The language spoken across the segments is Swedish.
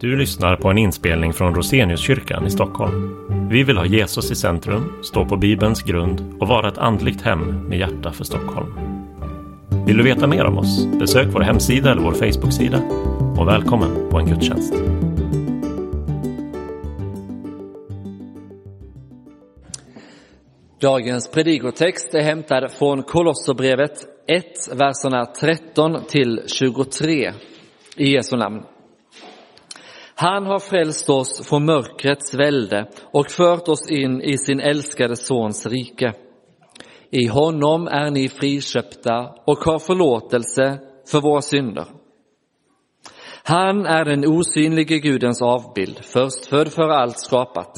Du lyssnar på en inspelning från Roseniuskyrkan i Stockholm. Vi vill ha Jesus i centrum, stå på Bibelns grund och vara ett andligt hem med hjärta för Stockholm. Vill du veta mer om oss? Besök vår hemsida eller vår Facebooksida. Och välkommen på en gudstjänst. Dagens predikotext är hämtad från Kolosserbrevet 1, verserna 13 till 23 i Jesu namn. Han har frälst oss från mörkrets välde och fört oss in i sin älskade Sons rike. I honom är ni friköpta och har förlåtelse för våra synder. Han är den osynlige Gudens avbild, förstfödd för allt skapat.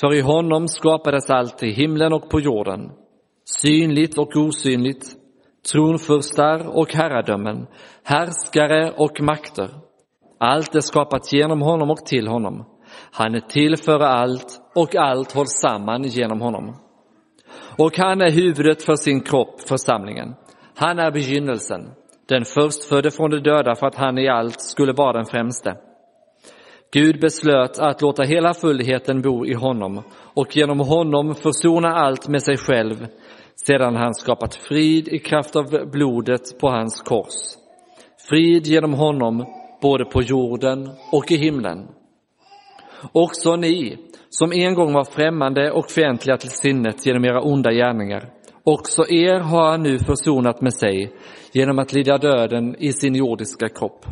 För i honom skapades allt i himlen och på jorden, synligt och osynligt, tronfurstar och herradömen, härskare och makter. Allt är skapat genom honom och till honom. Han är till för allt och allt hålls samman genom honom. Och han är huvudet för sin kropp, församlingen. Han är begynnelsen, den förstfödde från de döda för att han i allt skulle vara den främste. Gud beslöt att låta hela fullheten bo i honom och genom honom försona allt med sig själv sedan han skapat frid i kraft av blodet på hans kors. Frid genom honom både på jorden och i himlen. Också ni som en gång var främmande och fientliga till sinnet genom era onda gärningar, också er har han nu försonat med sig genom att lida döden i sin jordiska kropp.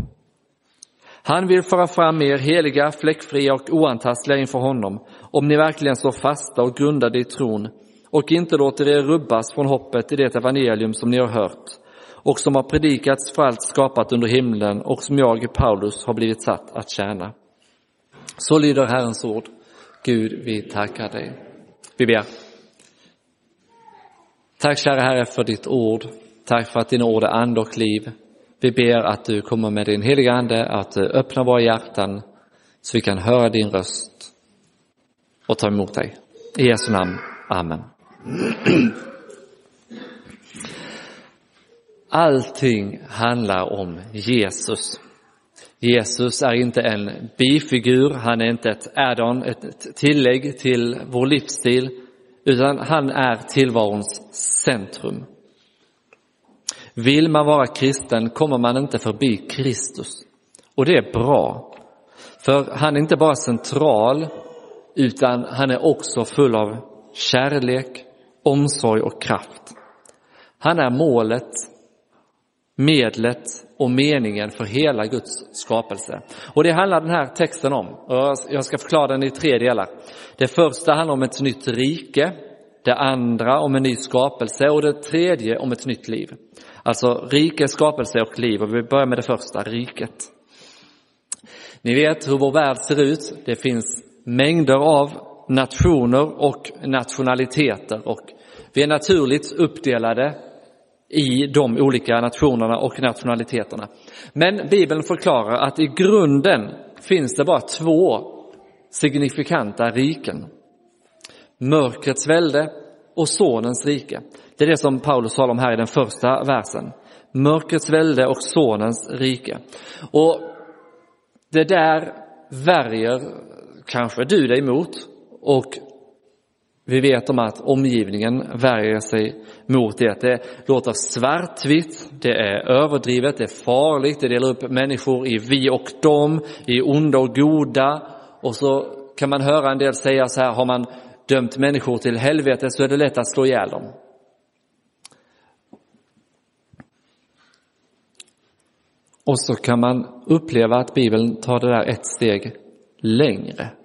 Han vill föra fram er heliga, fläckfria och oantastliga inför honom, om ni verkligen står fasta och grundade i tron och inte låter er rubbas från hoppet i det evangelium som ni har hört och som har predikats för allt skapat under himlen och som jag, Paulus, har blivit satt att tjäna. Så lyder Herrens ord. Gud, vi tackar dig. Vi ber. Tack kära Herre för ditt ord. Tack för att dina ord är ande och liv. Vi ber att du kommer med din heliga Ande, att öppna våra hjärtan så vi kan höra din röst och ta emot dig. I Jesu namn. Amen. Allting handlar om Jesus. Jesus är inte en bifigur, han är inte ett add-on, ett tillägg till vår livsstil, utan han är tillvarons centrum. Vill man vara kristen kommer man inte förbi Kristus. Och det är bra. För han är inte bara central, utan han är också full av kärlek, omsorg och kraft. Han är målet, medlet och meningen för hela Guds skapelse. Och det handlar den här texten om. Jag ska förklara den i tre delar. Det första handlar om ett nytt rike, det andra om en ny skapelse och det tredje om ett nytt liv. Alltså rike, skapelse och liv. Och vi börjar med det första, riket. Ni vet hur vår värld ser ut. Det finns mängder av nationer och nationaliteter och vi är naturligt uppdelade i de olika nationerna och nationaliteterna. Men Bibeln förklarar att i grunden finns det bara två signifikanta riken. Mörkrets välde och Sonens rike. Det är det som Paulus talar om här i den första versen. Mörkrets välde och Sonens rike. Och det där värjer kanske du dig emot och vi vet om att omgivningen värjer sig mot det. Det låter svartvitt, det är överdrivet, det är farligt, det delar upp människor i vi och dem, i onda och goda. Och så kan man höra en del säga så här, har man dömt människor till helvete så är det lätt att slå ihjäl dem. Och så kan man uppleva att Bibeln tar det där ett steg längre.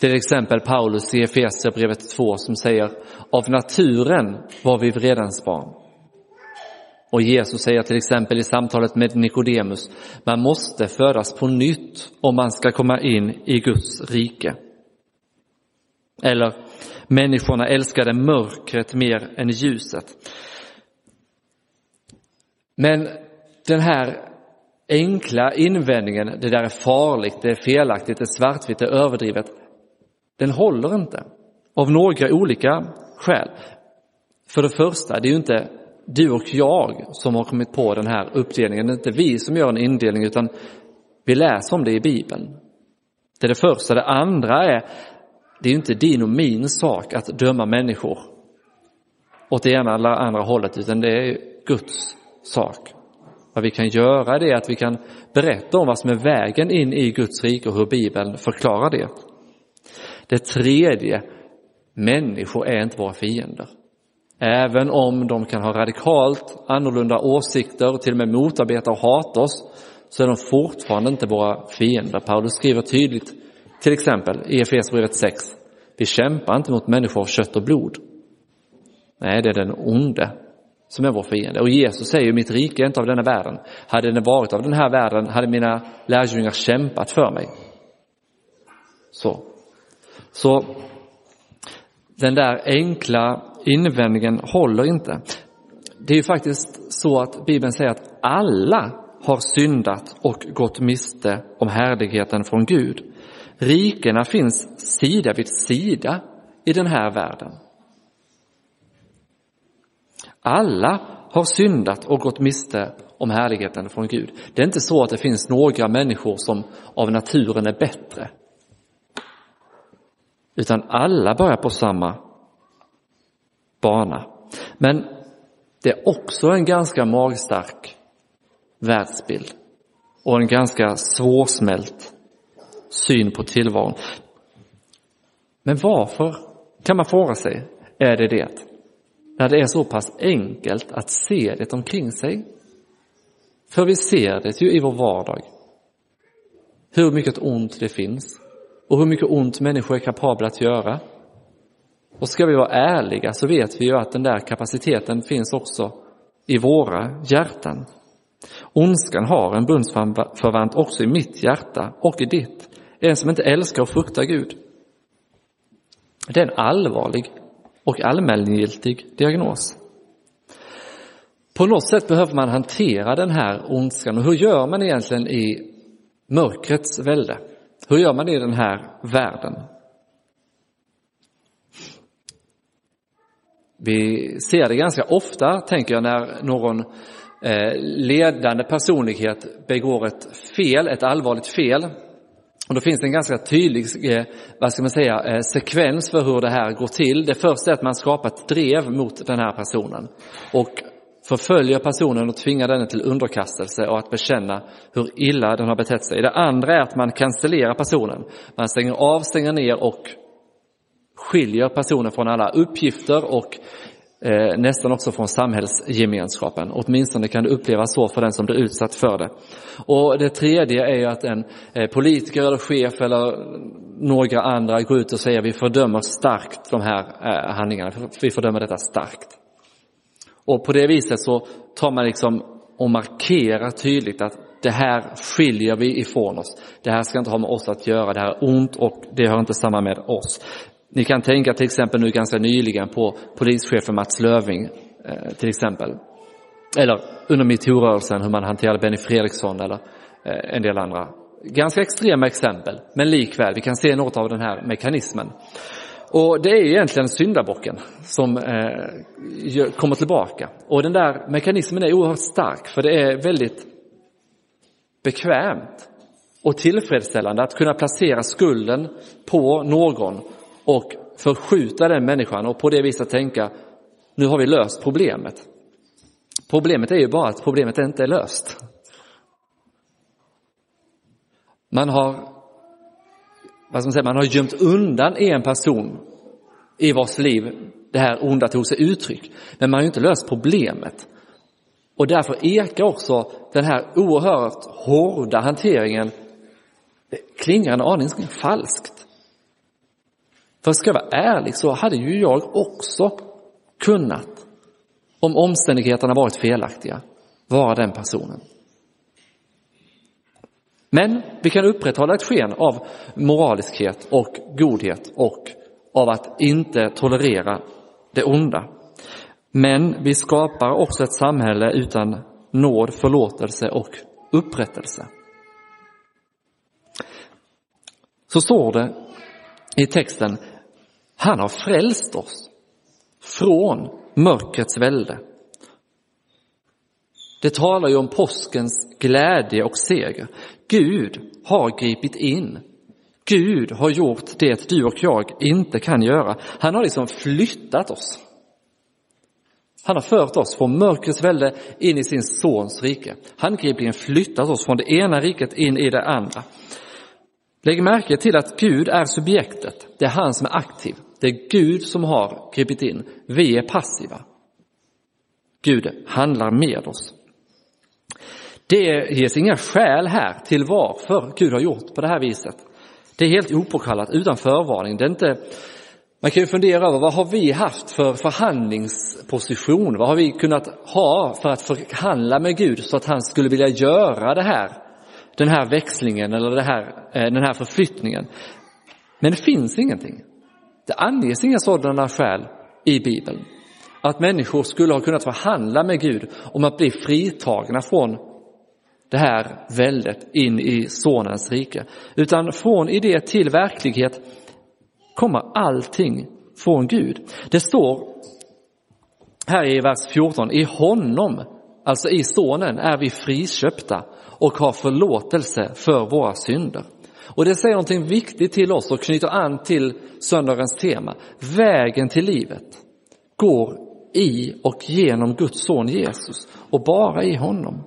Till exempel Paulus i Efesierbrevet 2 som säger av naturen var vi vredens barn. Och Jesus säger till exempel i samtalet med Nikodemus, man måste födas på nytt om man ska komma in i Guds rike. Eller människorna älskade mörkret mer än ljuset. Men den här enkla invändningen, det där är farligt, det är felaktigt, det är svartvitt, det är överdrivet, den håller inte. Av några olika skäl. För det första, det är ju inte du och jag som har kommit på den här uppdelningen, det är inte vi som gör en indelning utan Vi läser om det i Bibeln. Det är det första. Det andra är, det är ju inte din och min sak att döma människor åt det ena eller andra hållet, utan det är Guds sak. Vad vi kan göra det är att vi kan berätta om vad som är vägen in i Guds rike och hur Bibeln förklarar det. Det tredje, människor är inte våra fiender. Även om de kan ha radikalt annorlunda åsikter och till och med motarbeta och hata oss, så är de fortfarande inte våra fiender. Paulus skriver tydligt, till exempel i Efesierbrevet 6, vi kämpar inte mot människor av kött och blod. Nej, det är den onde som är vår fiende. Och Jesus säger, mitt rike är inte av denna världen. Hade den varit av den här världen hade mina lärjungar kämpat för mig. Så. Så den där enkla invändningen håller inte. Det är ju faktiskt så att Bibeln säger att alla har syndat och gått miste om härligheten från Gud. Rikena finns sida vid sida i den här världen. Alla har syndat och gått miste om härligheten från Gud. Det är inte så att det finns några människor som av naturen är bättre. Utan alla börjar på samma bana. Men det är också en ganska magstark världsbild och en ganska svårsmält syn på tillvaron. Men varför, kan man fråga sig, är det det? När det är så pass enkelt att se det omkring sig. För vi ser det ju i vår vardag. Hur mycket ont det finns och hur mycket ont människor är kapabla att göra. Och ska vi vara ärliga så vet vi ju att den där kapaciteten finns också i våra hjärtan. Ondskan har en bundsförvant också i mitt hjärta och i ditt. En som inte älskar och fruktar Gud. Det är en allvarlig och allmängiltig diagnos. På något sätt behöver man hantera den här ondskan och hur gör man egentligen i mörkrets välde? Hur gör man i den här världen? Vi ser det ganska ofta, tänker jag, när någon eh, ledande personlighet begår ett fel, ett allvarligt fel. Och då finns det en ganska tydlig, eh, vad ska man säga, eh, sekvens för hur det här går till. Det första är att man skapar ett drev mot den här personen och förföljer personen och tvingar den till underkastelse och att bekänna hur illa den har betett sig. Det andra är att man cancellerar personen. Man stänger av, stänger ner och skiljer personen från alla uppgifter och eh, nästan också från samhällsgemenskapen. Åtminstone kan det upplevas så för den som blir utsatt för det. Och det tredje är ju att en eh, politiker eller chef eller några andra går ut och säger vi fördömer starkt de här eh, handlingarna, vi fördömer detta starkt. Och på det viset så tar man liksom och markerar tydligt att det här skiljer vi ifrån oss. Det här ska inte ha med oss att göra, det här är ont och det hör inte samman med oss. Ni kan tänka till exempel nu ganska nyligen på polischefen Mats Löving eh, till exempel. Eller under metoo-rörelsen hur man hanterade Benny Fredriksson eller eh, en del andra. Ganska extrema exempel, men likväl, vi kan se något av den här mekanismen. Och det är egentligen syndabocken som eh, kommer tillbaka. Och den där mekanismen är oerhört stark för det är väldigt bekvämt och tillfredsställande att kunna placera skulden på någon och förskjuta den människan och på det viset tänka, nu har vi löst problemet. Problemet är ju bara att problemet inte är löst. Man har, vad ska man säga, man har gömt undan en person i vars liv det här onda tog sig uttryck. Men man har ju inte löst problemet. Och därför ekar också den här oerhört hårda hanteringen klingar en aning falskt. För ska jag vara ärlig så hade ju jag också kunnat, om omständigheterna varit felaktiga, vara den personen. Men vi kan upprätthålla ett sken av moraliskhet och godhet och av att inte tolerera det onda. Men vi skapar också ett samhälle utan nåd, förlåtelse och upprättelse. Så står det i texten, han har frälst oss från mörkrets välde det talar ju om påskens glädje och seger. Gud har gripit in. Gud har gjort det du och jag inte kan göra. Han har liksom flyttat oss. Han har fört oss från mörkrets välde in i sin sons rike. Handgripligen flyttat oss från det ena riket in i det andra. Lägg märke till att Gud är subjektet. Det är han som är aktiv. Det är Gud som har gripit in. Vi är passiva. Gud handlar med oss. Det ges inga skäl här till varför Gud har gjort på det här viset. Det är helt opåkallat, utan förvarning. Det är inte, man kan ju fundera över vad har vi haft för förhandlingsposition? Vad har vi kunnat ha för att förhandla med Gud så att han skulle vilja göra det här, den här växlingen eller det här, eh, den här förflyttningen? Men det finns ingenting. Det anges inga sådana skäl i Bibeln. Att människor skulle ha kunnat förhandla med Gud om att bli fritagna från det här väldet in i sonens rike. Utan från idé till verklighet kommer allting från Gud. Det står här i vers 14, i honom, alltså i sonen, är vi friköpta och har förlåtelse för våra synder. Och det säger någonting viktigt till oss och knyter an till söndagens tema. Vägen till livet går i och genom Guds son Jesus och bara i honom.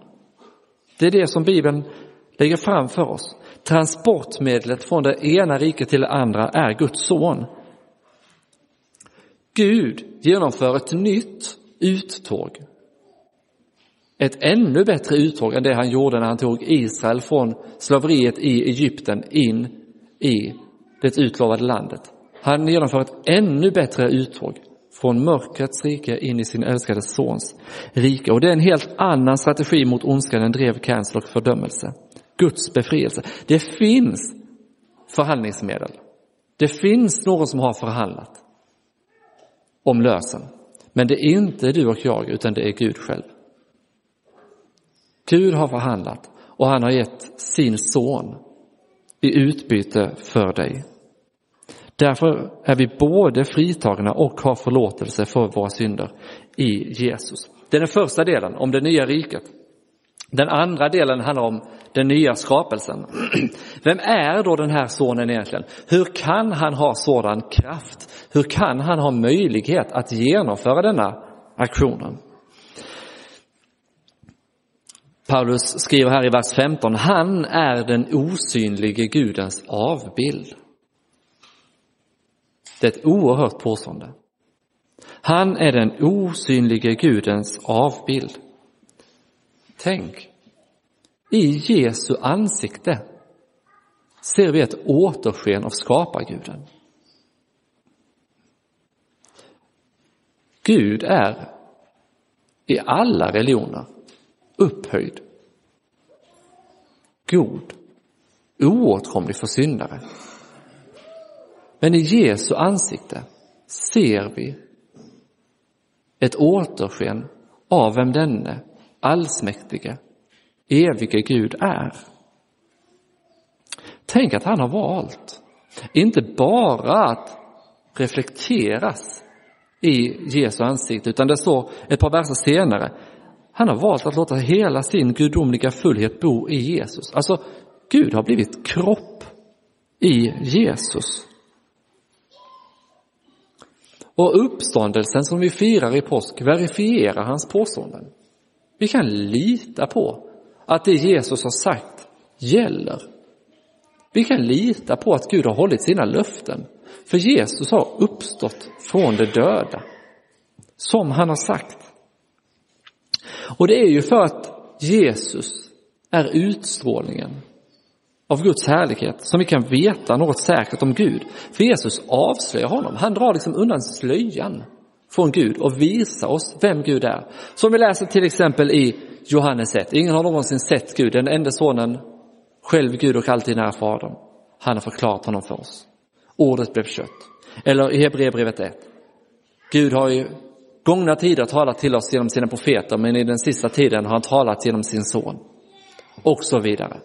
Det är det som Bibeln lägger fram för oss. Transportmedlet från det ena riket till det andra är Guds son. Gud genomför ett nytt uttåg. Ett ännu bättre uttåg än det han gjorde när han tog Israel från slaveriet i Egypten in i det utlovade landet. Han genomför ett ännu bättre uttåg från mörkrets rike in i sin älskade sons rike. Och det är en helt annan strategi mot ondskan än drev, cancel och fördömelse. Guds befrielse. Det finns förhandlingsmedel. Det finns någon som har förhandlat om lösen. Men det är inte du och jag, utan det är Gud själv. Gud har förhandlat och han har gett sin son i utbyte för dig. Därför är vi både fritagna och har förlåtelse för våra synder i Jesus. Det är den första delen om det nya riket. Den andra delen handlar om den nya skapelsen. Vem är då den här sonen egentligen? Hur kan han ha sådan kraft? Hur kan han ha möjlighet att genomföra denna aktionen? Paulus skriver här i vers 15, han är den osynlige Gudens avbild. Det är ett oerhört påstående. Han är den osynlige Gudens avbild. Tänk, i Jesu ansikte ser vi ett återsken av skaparguden. Gud är i alla religioner upphöjd, god, oåtkomlig för syndare. Men i Jesu ansikte ser vi ett återsken av vem denne allsmäktige, evige Gud är. Tänk att han har valt, inte bara att reflekteras i Jesu ansikte, utan det står ett par verser senare, han har valt att låta hela sin gudomliga fullhet bo i Jesus. Alltså, Gud har blivit kropp i Jesus. Och uppståndelsen som vi firar i påsk verifierar hans påståenden. Vi kan lita på att det Jesus har sagt gäller. Vi kan lita på att Gud har hållit sina löften. För Jesus har uppstått från de döda. Som han har sagt. Och det är ju för att Jesus är utstrålningen av Guds härlighet som vi kan veta något säkert om Gud. För Jesus avslöjar honom. Han drar liksom undan slöjan från Gud och visar oss vem Gud är. Som vi läser till exempel i Johannes 1. Ingen har någonsin sett Gud, den enda sonen, själv Gud och alltid nära Fadern. Han har förklarat honom för oss. Ordet blev kött. Eller i Hebreerbrevet 1. Gud har ju gångna tider talat till oss genom sina profeter, men i den sista tiden har han talat genom sin son. Och så vidare.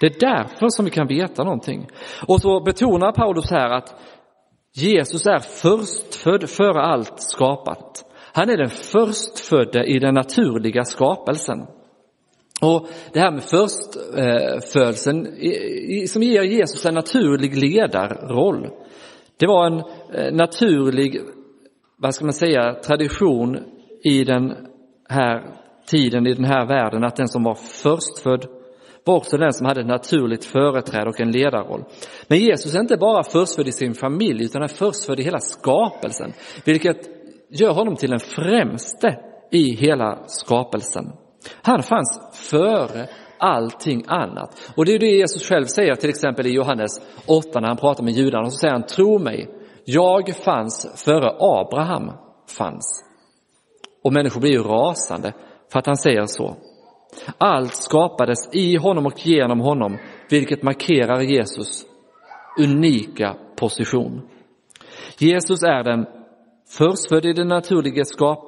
Det är därför som vi kan veta någonting. Och så betonar Paulus här att Jesus är förstfödd före allt skapat. Han är den förstfödde i den naturliga skapelsen. Och det här med förstfödseln som ger Jesus en naturlig ledarroll. Det var en eh, naturlig, vad ska man säga, tradition i den här tiden, i den här världen, att den som var förstfödd var också den som hade ett naturligt företräde och en ledarroll. Men Jesus är inte bara förstfödd i sin familj, utan är förstfödd i hela skapelsen, vilket gör honom till den främste i hela skapelsen. Han fanns före allting annat. Och det är det Jesus själv säger till exempel i Johannes 8 när han pratar med judarna. Och så säger han, tro mig, jag fanns före Abraham fanns. Och människor blir ju rasande för att han säger så. Allt skapades i honom och genom honom, vilket markerar Jesus unika position. Jesus är den förstfödde i den naturliga skap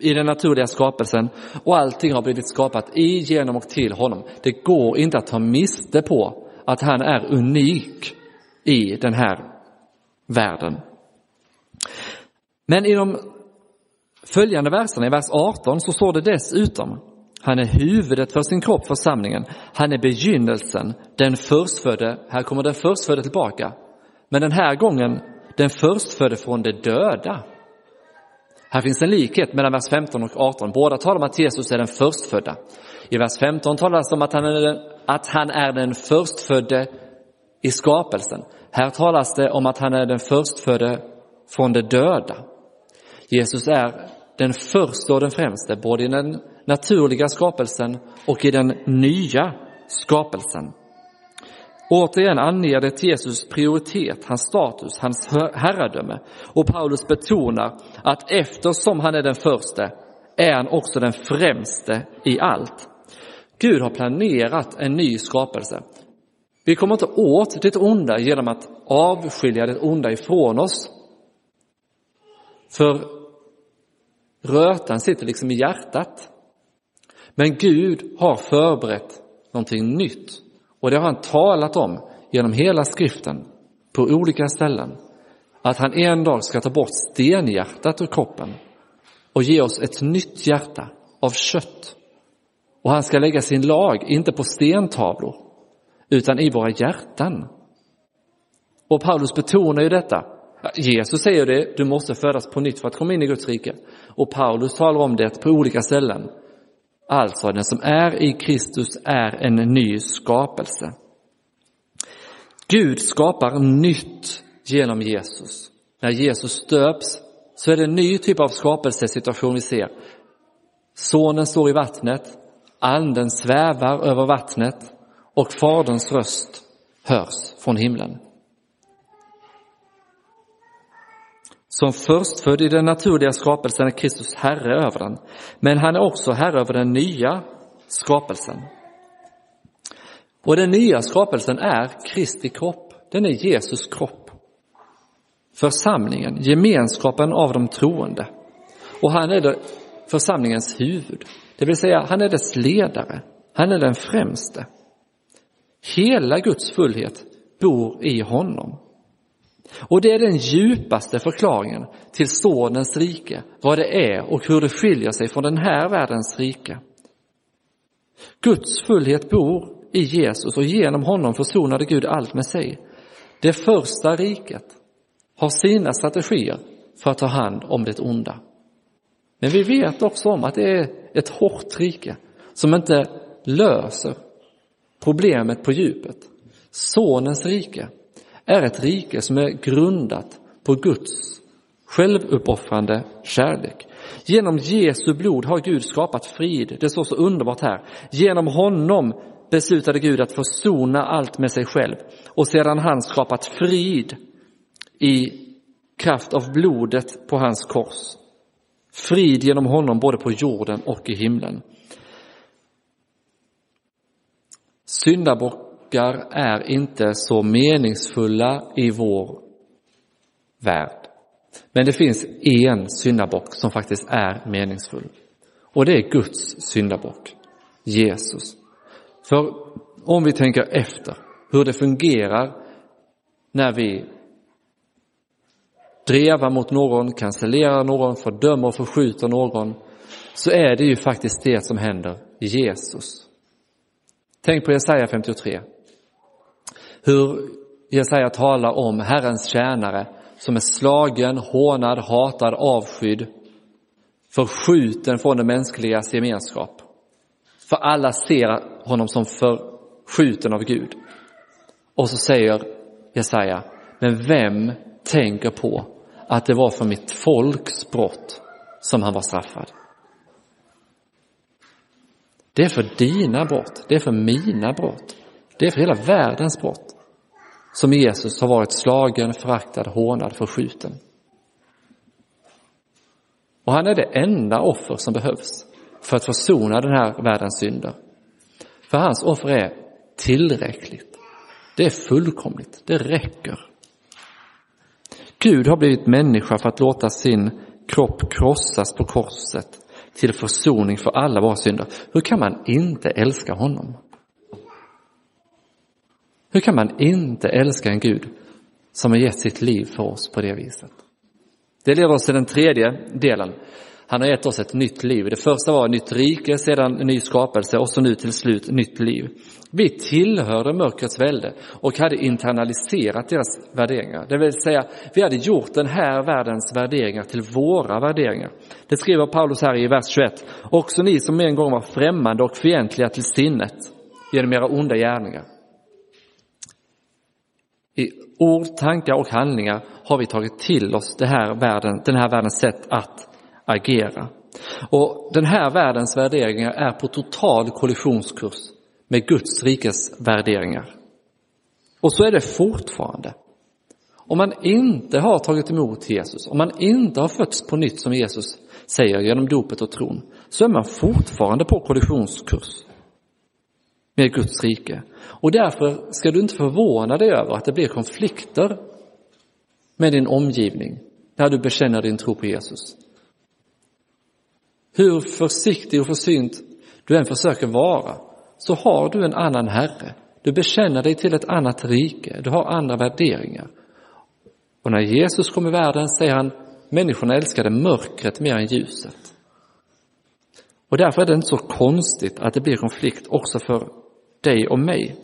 i den naturliga skapelsen och allting har blivit skapat i, genom och till honom. Det går inte att ta miste på att han är unik i den här världen. Men i de följande verserna, i vers 18, så står det dessutom han är huvudet för sin kropp, församlingen. Han är begynnelsen, den förstfödde. Här kommer den förstfödde tillbaka. Men den här gången den förstfödde från de döda. Här finns en likhet mellan vers 15 och 18. Båda talar om att Jesus är den förstfödda. I vers 15 talas det om att han är den, att han är den förstfödde i skapelsen. Här talas det om att han är den förstfödde från de döda. Jesus är den första och den främste, både i den naturliga skapelsen och i den nya skapelsen. Återigen anger det Jesus prioritet, hans status, hans herradöme. Och Paulus betonar att eftersom han är den första är han också den främste i allt. Gud har planerat en ny skapelse. Vi kommer inte åt det onda genom att avskilja det onda ifrån oss. För rötan sitter liksom i hjärtat. Men Gud har förberett någonting nytt och det har han talat om genom hela skriften på olika ställen. Att han en dag ska ta bort stenhjärtat ur kroppen och ge oss ett nytt hjärta av kött. Och han ska lägga sin lag, inte på stentavlor, utan i våra hjärtan. Och Paulus betonar ju detta. Jesus säger det, du måste födas på nytt för att komma in i Guds rike. Och Paulus talar om det på olika ställen. Alltså, den som är i Kristus är en ny skapelse. Gud skapar nytt genom Jesus. När Jesus döps så är det en ny typ av skapelsesituation vi ser. Sonen står i vattnet, anden svävar över vattnet och Faderns röst hörs från himlen. Som förstfödd i den naturliga skapelsen är Kristus herre över den, men han är också herre över den nya skapelsen. Och den nya skapelsen är Kristi kropp, den är Jesus kropp. Församlingen, gemenskapen av de troende. Och han är församlingens huvud, det vill säga han är dess ledare, han är den främste. Hela Guds fullhet bor i honom. Och det är den djupaste förklaringen till Sonens rike, vad det är och hur det skiljer sig från den här världens rike. Guds fullhet bor i Jesus och genom honom försonade Gud allt med sig. Det första riket har sina strategier för att ta hand om det onda. Men vi vet också om att det är ett hårt rike som inte löser problemet på djupet. Sonens rike är ett rike som är grundat på Guds självuppoffrande kärlek. Genom Jesu blod har Gud skapat frid. Det står så underbart här. Genom honom beslutade Gud att försona allt med sig själv och sedan han skapat frid i kraft av blodet på hans kors. Frid genom honom både på jorden och i himlen. Syndabock tankar är inte så meningsfulla i vår värld. Men det finns en syndabock som faktiskt är meningsfull. Och det är Guds syndabock, Jesus. För om vi tänker efter hur det fungerar när vi drevar mot någon, cancellerar någon, fördömer och förskjuter någon, så är det ju faktiskt det som händer i Jesus. Tänk på Jesaja 53. Hur Jesaja talar om Herrens tjänare som är slagen, hånad, hatad, avskydd, förskjuten från den mänskligas gemenskap. För alla ser honom som förskjuten av Gud. Och så säger Jesaja, men vem tänker på att det var för mitt folks brott som han var straffad? Det är för dina brott, det är för mina brott, det är för hela världens brott som Jesus har varit slagen, föraktad, hånad, förskjuten. Och han är det enda offer som behövs för att försona den här världens synder. För hans offer är tillräckligt. Det är fullkomligt, det räcker. Gud har blivit människa för att låta sin kropp krossas på korset till försoning för alla våra synder. Hur kan man inte älska honom? Hur kan man inte älska en Gud som har gett sitt liv för oss på det viset? Det leder oss till den tredje delen. Han har gett oss ett nytt liv. Det första var ett nytt rike, sedan en ny skapelse och så nu till slut nytt liv. Vi tillhörde mörkrets välde och hade internaliserat deras värderingar. Det vill säga, vi hade gjort den här världens värderingar till våra värderingar. Det skriver Paulus här i vers 21. Också ni som en gång var främmande och fientliga till sinnet genom era onda gärningar. I ord, tankar och handlingar har vi tagit till oss det här världen, den här världens sätt att agera. Och den här världens värderingar är på total kollisionskurs med Guds rikes värderingar. Och så är det fortfarande. Om man inte har tagit emot Jesus, om man inte har fötts på nytt som Jesus säger genom dopet och tron, så är man fortfarande på kollisionskurs med Guds rike. Och därför ska du inte förvåna dig över att det blir konflikter med din omgivning när du bekänner din tro på Jesus. Hur försiktig och försynt du än försöker vara så har du en annan Herre. Du bekänner dig till ett annat rike, du har andra värderingar. Och när Jesus kom i världen säger han, människorna älskade mörkret mer än ljuset. Och därför är det inte så konstigt att det blir konflikt också för dig och mig.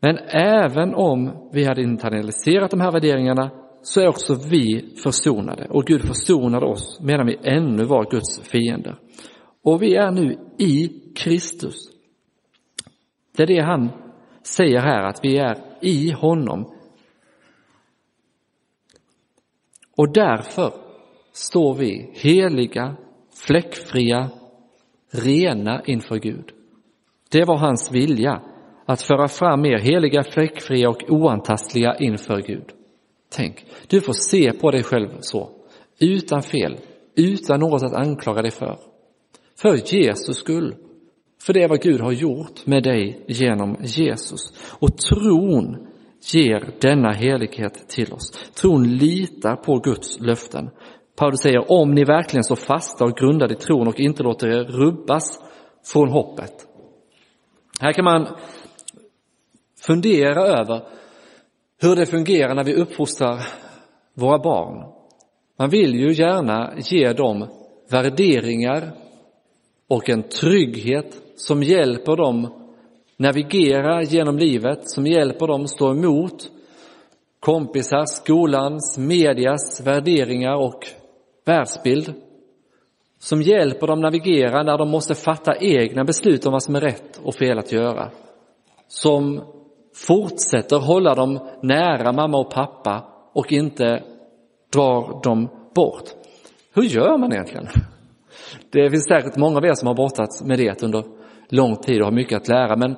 Men även om vi hade internaliserat de här värderingarna så är också vi försonade och Gud försonade oss medan vi ännu var Guds fiender. Och vi är nu i Kristus. Det är det han säger här, att vi är i honom. Och därför står vi heliga, fläckfria, rena inför Gud. Det var hans vilja, att föra fram er heliga, fläckfria och oantastliga inför Gud. Tänk, du får se på dig själv så, utan fel, utan något att anklaga dig för. För Jesus skull. För det är vad Gud har gjort med dig genom Jesus. Och tron ger denna helighet till oss. Tron litar på Guds löften. Paulus säger, om ni verkligen står fasta och grundade i tron och inte låter er rubbas från hoppet. Här kan man fundera över hur det fungerar när vi uppfostrar våra barn. Man vill ju gärna ge dem värderingar och en trygghet som hjälper dem navigera genom livet, som hjälper dem stå emot kompisar, skolans, medias värderingar och världsbild. Som hjälper dem navigera när de måste fatta egna beslut om vad som är rätt och fel att göra. Som fortsätter hålla dem nära mamma och pappa och inte drar dem bort. Hur gör man egentligen? Det finns säkert många av er som har brottats med det under lång tid och har mycket att lära, men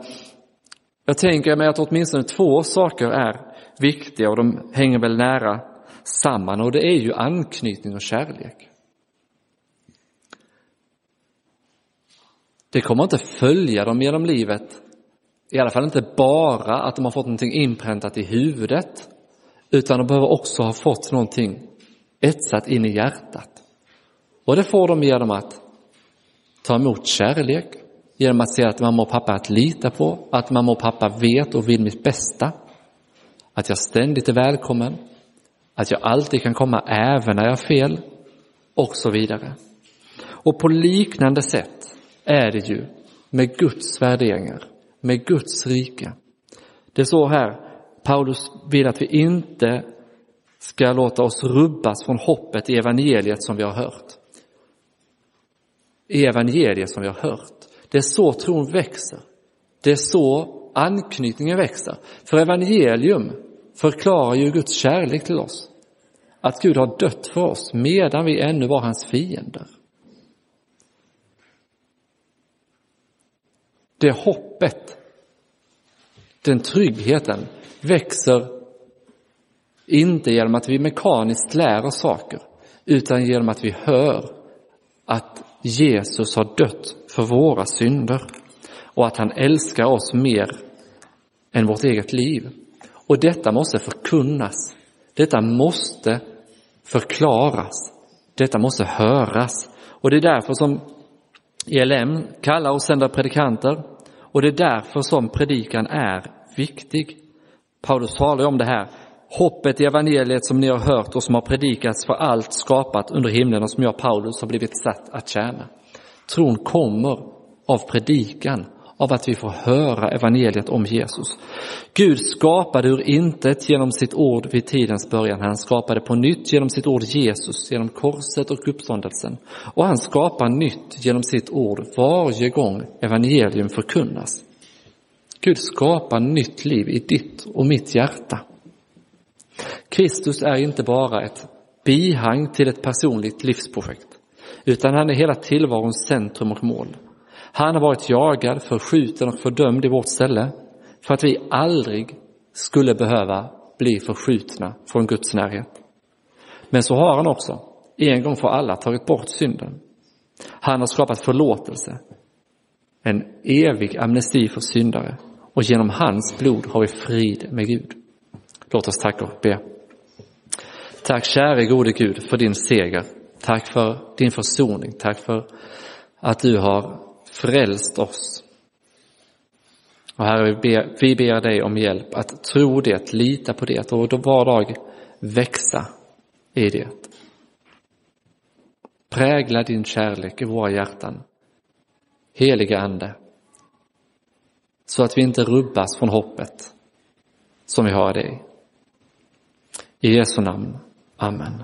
jag tänker mig att åtminstone två saker är viktiga och de hänger väl nära samman och det är ju anknytning och kärlek. Det kommer inte följa dem genom livet i alla fall inte bara att de har fått någonting inpräntat i huvudet, utan de behöver också ha fått någonting etsat in i hjärtat. Och det får de genom att ta emot kärlek, genom att se att mamma och pappa är att lita på, att mamma och pappa vet och vill mitt bästa, att jag ständigt är välkommen, att jag alltid kan komma även när jag har fel och så vidare. Och på liknande sätt är det ju med Guds värderingar, med Guds rike. Det står här, Paulus vill att vi inte ska låta oss rubbas från hoppet i evangeliet som vi har hört. I evangeliet som vi har hört. Det är så tron växer. Det är så anknytningen växer. För evangelium förklarar ju Guds kärlek till oss. Att Gud har dött för oss medan vi ännu var hans fiender. Det hoppet, den tryggheten växer inte genom att vi mekaniskt lär oss saker, utan genom att vi hör att Jesus har dött för våra synder och att han älskar oss mer än vårt eget liv. Och detta måste förkunnas. Detta måste förklaras. Detta måste höras. Och det är därför som ELM kallar och sänder predikanter. Och det är därför som predikan är viktig. Paulus talar om det här. Hoppet i evangeliet som ni har hört och som har predikats för allt skapat under himlen och som jag, Paulus, har blivit satt att tjäna. Tron kommer av predikan av att vi får höra evangeliet om Jesus. Gud skapade ur intet genom sitt ord vid tidens början. Han skapade på nytt genom sitt ord Jesus, genom korset och uppståndelsen. Och han skapar nytt genom sitt ord varje gång evangelium förkunnas. Gud skapar nytt liv i ditt och mitt hjärta. Kristus är inte bara ett bihang till ett personligt livsprojekt, utan han är hela tillvarons centrum och mål. Han har varit jagad, förskjuten och fördömd i vårt ställe för att vi aldrig skulle behöva bli förskjutna från Guds närhet. Men så har han också en gång för alla tagit bort synden. Han har skapat förlåtelse, en evig amnesti för syndare och genom hans blod har vi frid med Gud. Låt oss tacka och be. Tack käre gode Gud för din seger. Tack för din försoning. Tack för att du har frälst oss. Och Herre, vi ber, vi ber dig om hjälp att tro det, lita på det och var dag växa i det. Prägla din kärlek i våra hjärtan. Heliga Ande. Så att vi inte rubbas från hoppet som vi har i dig. I Jesu namn. Amen.